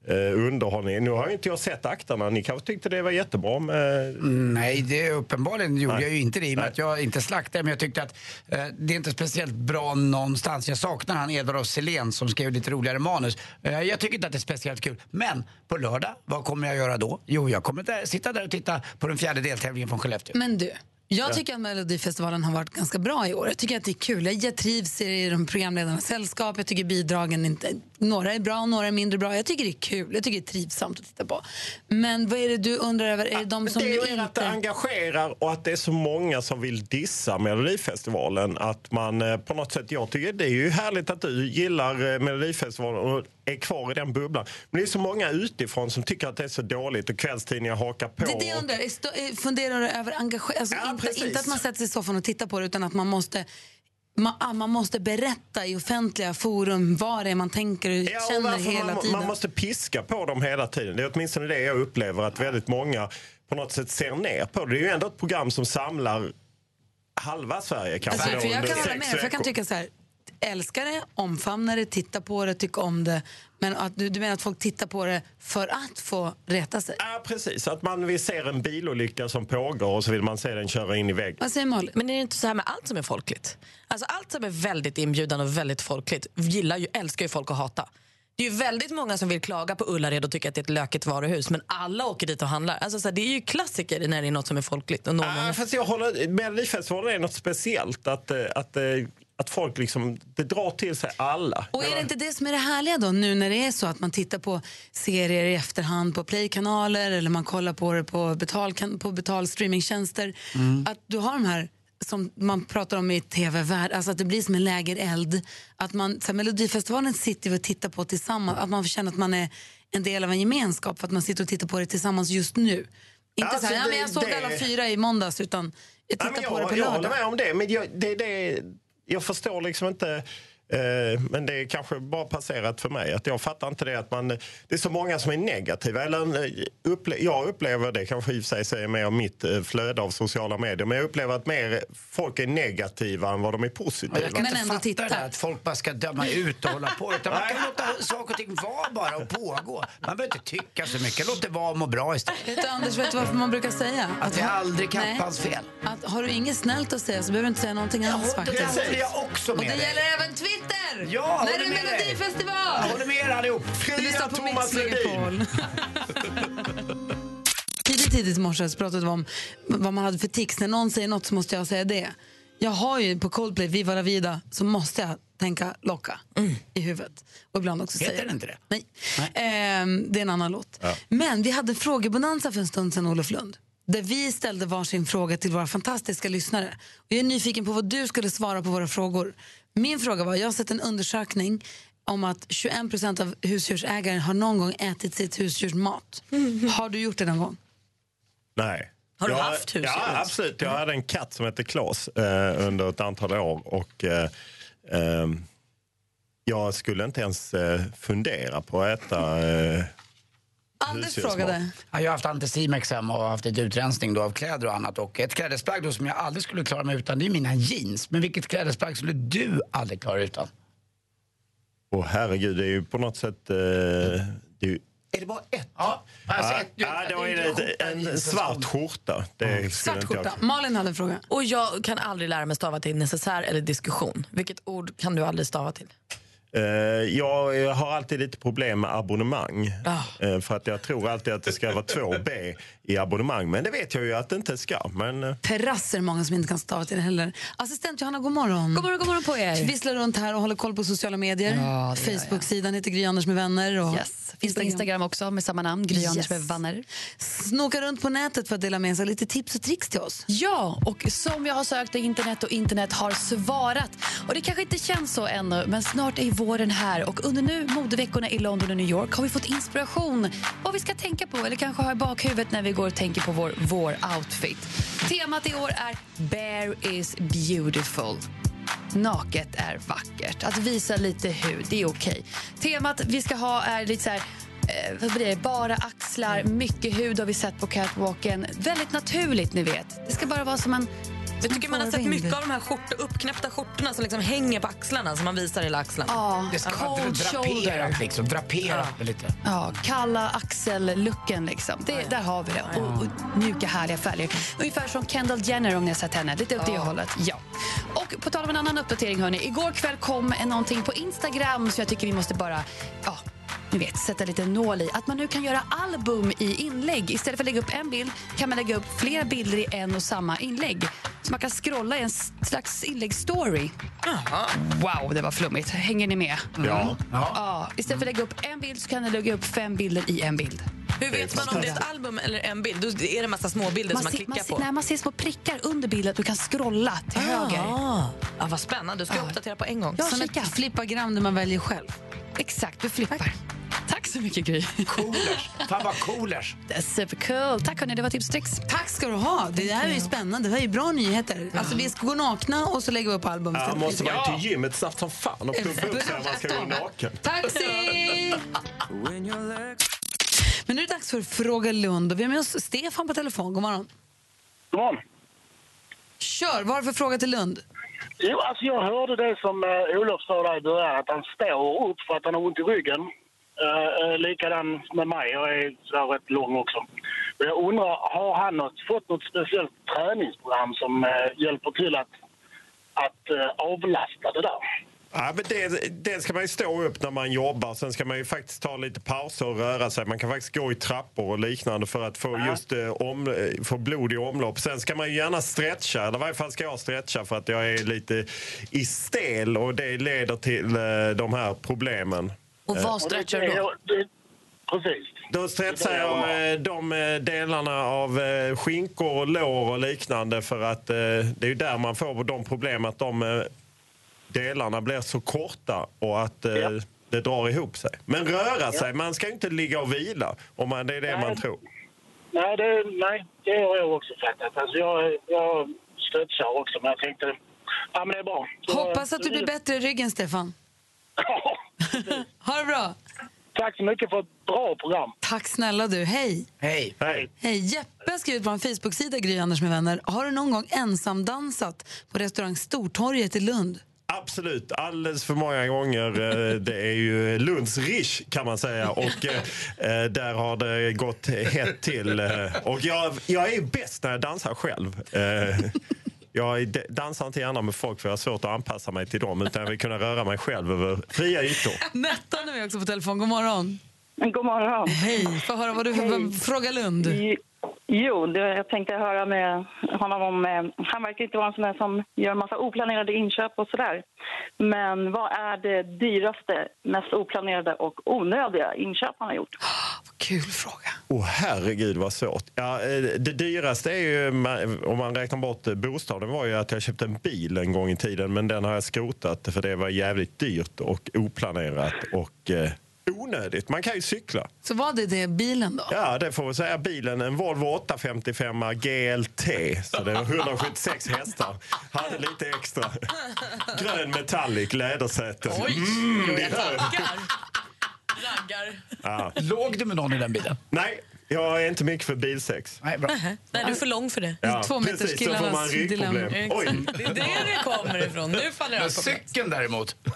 eh, underhållning. Nu har ju inte jag sett akterna. Ni kanske tyckte det var jättebra med... Mm, Nej, det, uppenbarligen gjorde jag ju inte det i och med att jag inte slaktade men jag tyckte att eh, det är inte speciellt bra någonstans. Jag saknar han Edvard af som skrev lite roligare manus. Eh, jag tycker inte att det är speciellt kul. Men på lördag, vad kommer jag göra då? Jo, jag kommer där, sitta där och titta på den fjärde deltävlingen från Skellefteå. Men du, jag Ja. tycker att Melodifestivalen har varit ganska bra i år. Jag tycker att det är kul. Jag trivs i de programledarnas sällskap. Jag tycker bidragen inte... Några är bra, några är mindre bra. Jag tycker det är kul. Jag tycker det är trivsamt att titta på. Men vad är det du undrar över? Är det de som det är ju att det inte... engagerar och att det är så många som vill dissa Melodifestivalen. Att man eh, på något sätt, jag tycker det är ju härligt att du gillar eh, Melodifestivalen och är kvar i den bubblan. Men det är så många utifrån som tycker att det är så dåligt och kvällstidningar hakar på. Det det jag undrar. Stå- Funderar du över engagemang? Alltså inte, precis. inte att man sätter sig i soffan och tittar på det utan att man måste man, ah, man måste berätta i offentliga forum vad det är man tänker och Ja, och känner hela man, tiden. man måste piska på dem hela tiden. Det är åtminstone det jag upplever att väldigt många på något sätt ser ner på. Det är ju ändå ett program som samlar halva Sverige kanske. Alltså, för jag kan sex med för jag kan tycka så här, älska det, omfamna det, titta på det, tycka om det. Men att du, du menar att folk tittar på det för att få reta sig? Ja, precis. Att man vill se en bilolycka som pågår och så vill man se den köra in i väggen. Vad säger Malin? Men är det inte så här med allt som är folkligt? Alltså allt som är väldigt inbjudande och väldigt folkligt gillar ju, älskar ju folk att hata. Det är ju väldigt många som vill klaga på Ullared och tycker att det är ett lökigt varuhus men alla åker dit och handlar. Alltså, så här, det är ju klassiker när det är något som är folkligt. Och många. Ja, fast jag håller, Melodifestivalen är något speciellt. Att, eh, att, eh, att folk liksom, det drar till sig alla. Och är det inte det som är det härliga då, nu när det är så att man tittar på serier i efterhand på playkanaler eller man kollar på det på, betal, på betalstreamingtjänster, att du har de här som man pratar om i tv-värld, alltså att det blir som en lägereld. Att man, så här, Melodifestivalen sitter vi och tittar på tillsammans, att man känna att man är en del av en gemenskap för att man sitter och tittar på det tillsammans just nu. Inte Alltså, så här, ja, det- men jag såg det- alla fyra i måndags utan jag Ja, tittar men på det jag, på jag lördag. håller med om det, men jag, det, det, jag förstår liksom inte... Eh, men det är kanske bara passerat för mig. Att jag fattar inte det att man... Det är så många som är negativa. Eller, eh, upple, jag upplever det, kanske i och för sig säger mer om mitt eh, flöde av sociala medier, men jag upplever att mer folk är negativa än vad de är positiva. Jag kan inte fatta det där, att folk bara ska döma ut och hålla på. Utan man kan låta saker och ting vara bara och pågå. Man behöver inte tycka så mycket. Låt det vara och må bra istället. Vet du, Anders, vet du varför man brukar säga? Att det är aldrig Nej. kappans fel. Att har du inget snällt att säga så behöver du inte säga någonting alls. det faktiskt. håller jag också Och med det dig. gäller även Twitter! Ja, När det är. Melodifestival! Jag håller med er allihop. På Thomas Megapol. Tidigt, tidigt i morse pratade vi om vad man hade för tics. När någon säger något så måste jag säga det. Jag har ju på Coldplay, Viva la vida, så måste jag tänka locka i huvudet. Och ibland också Heter säga den inte det? Nej. Ehm, det är en annan låt. Ja. Men vi hade frågebonanza för en stund sedan, Olof Lund. Där vi ställde varsin fråga till våra fantastiska lyssnare. Och jag är nyfiken på vad du skulle svara på våra frågor. Min fråga var, jag har sett en undersökning om att 21 procent av husdjursägare har någon gång ätit sitt husdjurs mat. Har du gjort det någon gång? Nej. Har du jag, haft husdjur? Ja, absolut. Jag hade en katt som hette Klas eh, under ett antal år. Och, eh, ehm, jag skulle inte ens eh, fundera på att äta eh, Anders frågade. Ja, jag har haft anticimex hemma och haft lite utrensning då av kläder och annat. Och ett klädesplagg då som jag aldrig skulle klara mig utan, det är mina jeans. Men vilket klädesplagg skulle du aldrig klara utan? Åh herregud, det är ju på något sätt... Eh, det är ju, Är det bara ett? Ja, alltså ja, ett, ja, det då är det en och svart skjorta. Det Svart skjorta. Malin hade en fråga. Och jag kan aldrig lära mig stava till necessär eller diskussion. Vilket ord kan du aldrig stava till? Eh, jag, jag har alltid lite problem med abonnemang. Eh, för att jag tror alltid att det ska vara två B i abonnemang. Men det vet jag ju att det inte ska. Men, eh, Terrass är det många som inte kan stava till det heller. Assistent Johanna, god morgon. God morgon, god morgon på er. Visslar runt här och håller koll på sociala medier. Ja. Facebook-sidan heter Gry Anders med vänner. Och Yes. Finns på Instagram också med samma namn, Gry Anders med vänner. Snokar runt på nätet för att dela med sig lite tips och tricks till oss. Ja, och som jag har sökt i internet och internet har svarat. Och det kanske inte känns så ännu, men snart är våren här och under nu modeveckorna i London och New York har vi fått inspiration vad vi ska tänka på eller kanske ha i bakhuvudet när vi går och tänker på vår, vår outfit. Temat i år är Bare is beautiful. Naket är vackert. Att visa lite hud, det är okej. Temat vi ska ha är lite så här eh, vad blir det? Bara axlar, mycket hud har vi sett på catwalken. Väldigt naturligt, ni vet. Det ska bara vara som en jag tycker man har sett mycket av de här skjort, uppknäppta skjortorna som liksom hänger på axlarna som man visar hela axlarna. Ja, Det ska cold draperat shoulder. liksom. Draperat med lite. Ja, kalla axel-looken liksom. Det, där har vi det. Och, och mjuka härliga färger. Ungefär som Kendall Jenner om ni har sett henne. Lite åt det hållet. Ja. Och på tal om en annan uppdatering hörni. Igår kväll kom en någonting på Instagram så jag tycker vi måste bara ja, ni vet, sätta lite nål i. Att man nu kan göra album i inlägg. Istället för att lägga upp en bild kan man lägga upp flera bilder i en och samma inlägg. Så man kan scrolla i en slags inläggsstory. Wow, det var flummigt. Hänger ni med? Ja. Ja. Istället för att lägga upp en bild så kan du lägga upp fem bilder i en bild. Hur vet man om det är ett album eller en bild? Då är det en massa små bilder som man klickar ser, på. Nej, man ser små prickar under bilden. Du kan scrolla till höger. Ah. Vad spännande. Du ska jag uppdatera på en gång. Ja, Som kika. ett flippagram där man väljer själv. Exakt, du flippar. Tack så mycket, Gry. Coolers. Fan vad coolers. Det är supercool. Tack, hörni. Det var tips och tricks. Tack ska du ha. Det här är ju spännande. Det här är ju bra nyheter. Alltså, vi ska gå nakna och så lägger vi upp album. Ja, måste man till gymmet snabbt som fan och pumpa upp sig när man ska gå naken. Taxi! Men nu är det dags för Fråga Lund. Och vi har med oss Stefan på telefon. God morgon. God morgon. Kör! Vad har du för fråga till Lund? Jo, alltså jag hörde det som uh, Olof sa där i början, att han står upp för att han har ont i ryggen. Uh, likadan med mig. Jag är sådär rätt lång också. Men Jag undrar, har han något, fått något speciellt träningsprogram som eh, hjälper till att, att eh, avlasta det där? Ja, men det, det ska man ju stå upp när man jobbar. Sen ska man ju faktiskt ta lite pauser och röra sig. Man kan faktiskt gå i trappor och liknande för att få just eh, om, få blod i omlopp. Sen ska man ju gärna stretcha, eller i varje fall ska jag stretcha för att jag är lite i stel och det leder till eh, de här problemen. Och Eh, vad stretchar du då? Precis. Då stressar jag eh, de eh, delarna av eh, skinkor och lår och liknande för att eh, det är ju där man får de problem att de eh, delarna blir så korta och att eh, det drar ihop sig. Men röra sig, man ska ju inte ligga och vila om man, det är det man tror. Nej, det, nej, det har jag också fattat. Alltså jag, jag stretchar också, men jag tänkte... Ja, men det är bra. Så- Hoppas att du blir bättre i ryggen, Stefan. ha det bra. Tack så mycket för ett bra program. Tack snälla du. Hej. Hej. Hej. Hej. Jeppe har skrivit på en Facebook-sida, Gry Anders med vänner. Har du någon gång ensam dansat på restaurang Stortorget i Lund? Absolut, alldeles för många gånger. Eh, Det är ju Lunds Rish kan man säga och eh, eh, där har det gått hett till. Och jag, jag är ju bäst när jag dansar själv. Jag dansar inte gärna med folk för jag har svårt att anpassa mig till dem utan jag vill kunna röra mig själv över fria ytor. Nettan är med också på telefon. God morgon. God morgon. Hej. Få höra vad du Hej. Fråga Lund. Jo, det, jag tänkte höra med honom om... Eh, han verkar inte vara en sån där som gör massa oplanerade inköp och sådär. Men vad är det dyraste, mest oplanerade och onödiga inköp han har gjort? Kul fråga. Åh herregud vad svårt. Ja, eh, det dyraste är ju, om man räknar bort eh, bostaden, var ju att jag köpte en bil en gång i tiden. Men den har jag skrotat för det var jävligt dyrt och oplanerat och eh, onödigt. Man kan ju cykla. Så var det det bilen då? Ja, det får vi säga. Bilen, en Volvo 855 GLT. Så det var 176 hästar. Hade lite extra. Grön metallic, lädersäte. Mm, jag tackar. Raggar. Ja. Låg du med någon i den bilen? Nej, jag är inte mycket för bilsex. Nej, bra. Nej, du är för lång för det. Ja, precis, så får man ryggproblem. Oj. Det är det det kommer ifrån. Nu faller Men cykeln däremot.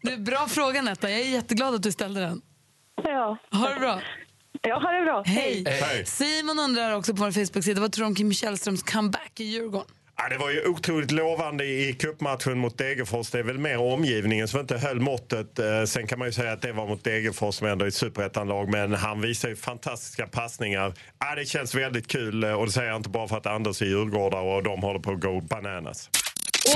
Du, bra fråga Netta. Jag är jätteglad att du ställde den. Ja. Ha det bra. Ja, ha det bra. Hej. Hej. Simon undrar också på vår Facebook-sida vad tror du om Kim Källströms comeback i Djurgården? Ja, det var ju otroligt lovande i cupmatchen mot Degerfors. Det är väl mer omgivningen som inte höll måttet. Eh, sen kan man ju säga att det var mot Degerfors som ändå är ett superettanlag. Men han visar ju fantastiska passningar. Ja, det känns väldigt kul eh, och det säger jag inte bara för att Anders är djurgårdare och de håller på att gå bananas.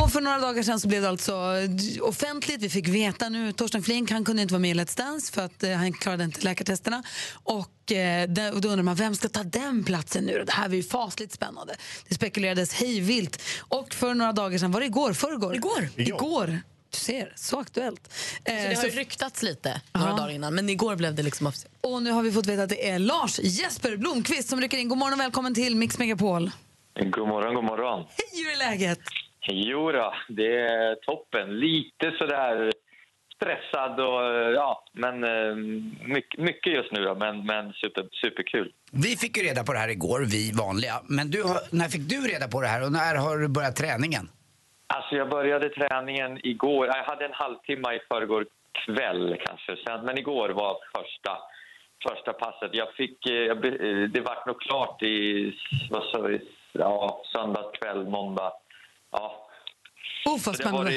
Och för några dagar sedan så blev det alltså eh, offentligt. Vi fick veta nu, Torsten Flink han kunde inte vara med i Let's Dance för att eh, han klarade inte läkartesterna. Och, eh, det- och då undrar man, vem ska ta den platsen nu då? Det här var ju fasligt spännande. Det spekulerades hejvilt. Och för några dagar sedan, var det igår? Förrgår? Igår. Igår. Du ser, så aktuellt. Eh, Så det har ryktats lite några Ja. dagar innan, men igår blev det liksom officiellt. Och nu har vi fått veta att det är Lars Jesper Blomqvist som rycker in. God morgon och välkommen till Mix Megapol. God morgon, god morgon. Hej, hur är läget? Jo då, det är toppen. Lite sådär stressad och ja, men eh, mycket, mycket just nu då, men, men super, superkul. Vi fick ju reda på det här igår, vi vanliga. Men du, när fick du reda på det här och när har du börjat träningen? Alltså jag började träningen igår, jag hade en halvtimme i förrgår kväll kanske, sen, men igår var första, första passet. Jag fick, eh, jag, eh, det vart nog klart i, vad sa vi, ja, söndag kväll, måndag. Ja. Oh, vad Så det spännande.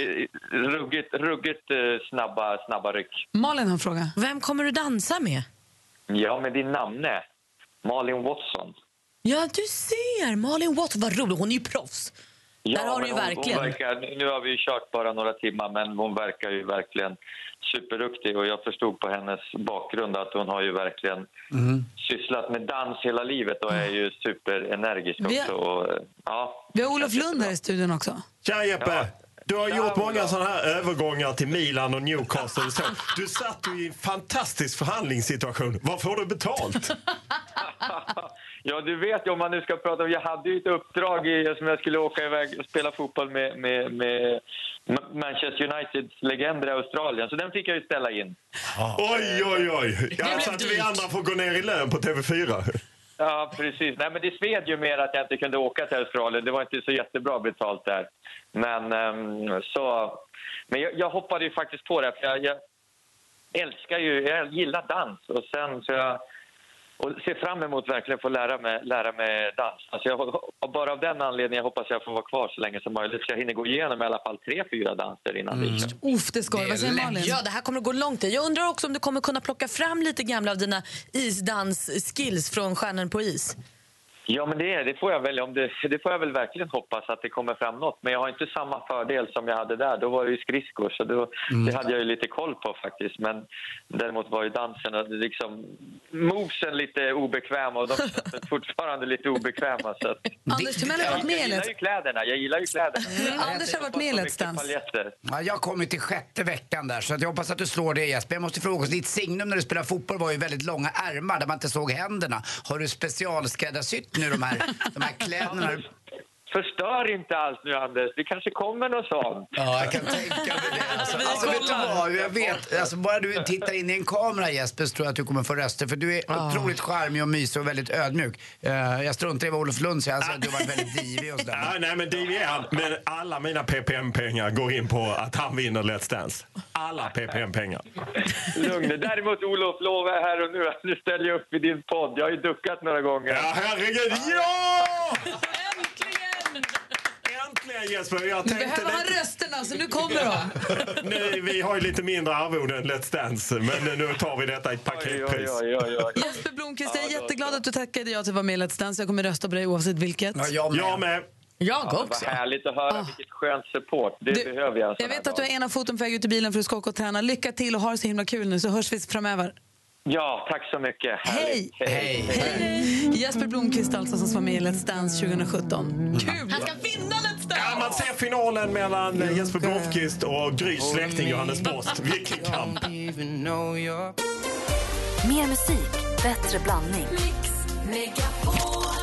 var ruggigt, ruggigt eh, snabba, snabba ryck. Malin har en fråga. Vem kommer du dansa med? Ja, med din namne, Malin Watson. Ja, du ser! Malin Watson, vad roligt. Hon är ju proffs. Ja, Där har du ju hon, verkligen. Hon verkar, nu har vi ju kört bara några timmar, men hon verkar ju verkligen superduktig. Och jag förstod på hennes bakgrund att hon har ju verkligen sysslat med dans hela livet och är ju superenergisk Vi- också. Och, ja, Vi har Olof Lund här i studion också. Tja Jeppe! Du har gjort många sådana här övergångar till Milan och Newcastle. och Så. Du satt ju i en fantastisk förhandlingssituation. Vad får du betalt? Ja, du vet ju om man nu ska prata om... Jag hade ju ett uppdrag i, som jag skulle åka iväg och spela fotboll med, med, med Ma- Manchester Uniteds legender i Australien, så den fick jag ju ställa in. Oj, oj, oj! blev Ja, så att vi andra får gå ner i lön på TV4. Ja, precis. Nej, men det sved ju mer att jag inte kunde åka till Australien. Det var inte så jättebra betalt där. Men, ehm, så, men jag, jag hoppade ju faktiskt på det. För jag, jag, älskar ju, jag gillar dans och sen så jag och ser fram emot verkligen få lära mig, lära mig dans. Alltså jag, bara av den anledningen hoppas jag får vara kvar så länge som möjligt. Så jag hinner gå igenom i alla fall tre, fyra danser innan vi kör. Uff, det ska Vad säger Malin? Ja, det här kommer att gå långt. Jag undrar också om du kommer kunna plocka fram lite gamla av dina isdans-skills från Stjärnan på is. Ja, men det, det, får jag väl, om det, det får jag väl verkligen hoppas att det kommer fram något. Men jag har inte samma fördel som jag hade där. Då var det ju skridskor, så då, det hade jag ju lite koll på faktiskt. Men däremot var ju dansen och liksom movesen lite obekväma och de känns fortfarande lite obekväma. Så att, Anders Timell har varit med i jag gillar Let's ju kläderna. Jag gillar ju kläderna. Anders har varit med i Let's Dance. Ja, jag kommer till sjätte veckan där så att jag hoppas att du slår det Jesper. Jag måste fråga, ditt signum när du spelar fotboll var ju väldigt långa ärmar där man inte såg händerna. Har du specialskräddarsytt nu de här, de här kläderna? Förstör inte allt nu, Anders. Det kanske kommer något sånt. Ja, jag kan tänka mig det. Alltså, alltså, vet du vad? Jag vet, alltså, bara du tittar in i en kamera Jesper så tror jag att du kommer få röster för du är otroligt charmig och mysig och väldigt ödmjuk. Eh, jag struntar i vad Olof Lund säger, alltså, du var väldigt divig och sådär. Ja, nej, men divig är han. Men alla mina PPM-pengar går in på att han vinner Let's Dance. Alla PPM-pengar. Lugn. Däremot, Olof, lovar jag här och nu att nu ställer jag upp i din podd. Jag har ju duckat några gånger. Ja, herregud. Ja! Äntligen Jesper! Jag Nu tänkte behöver han lite... rösterna, så nu kommer de. Nu, vi har ju lite mindre arvode än Let's Dance, men nu tar vi detta i ett paketpris. Jesper Blomqvist, jag är jätteglad att du tackade ja till att vara med i Let's Dance. Jag kommer rösta på dig oavsett vilket. Ja, jag med. Jag med. Jag Ja, också. Vad härligt att höra. Vilket skönt support. Det Du, behöver jag. Jag vet att du har ena foten på väg ut i bilen för att du ska åka och träna. Lycka till och ha det så himla kul nu så hörs vi framöver. Ja, tack så mycket. Hej! Hej! Hej! Jesper Blomqvist alltså som var med i Let's Dance 2017. Kul! Han ska vinna Dance! Ja, man ser finalen mellan Jesper Blomqvist och Grys släkting Johannes Brost. Vilken kamp! Mer musik, bättre blandning.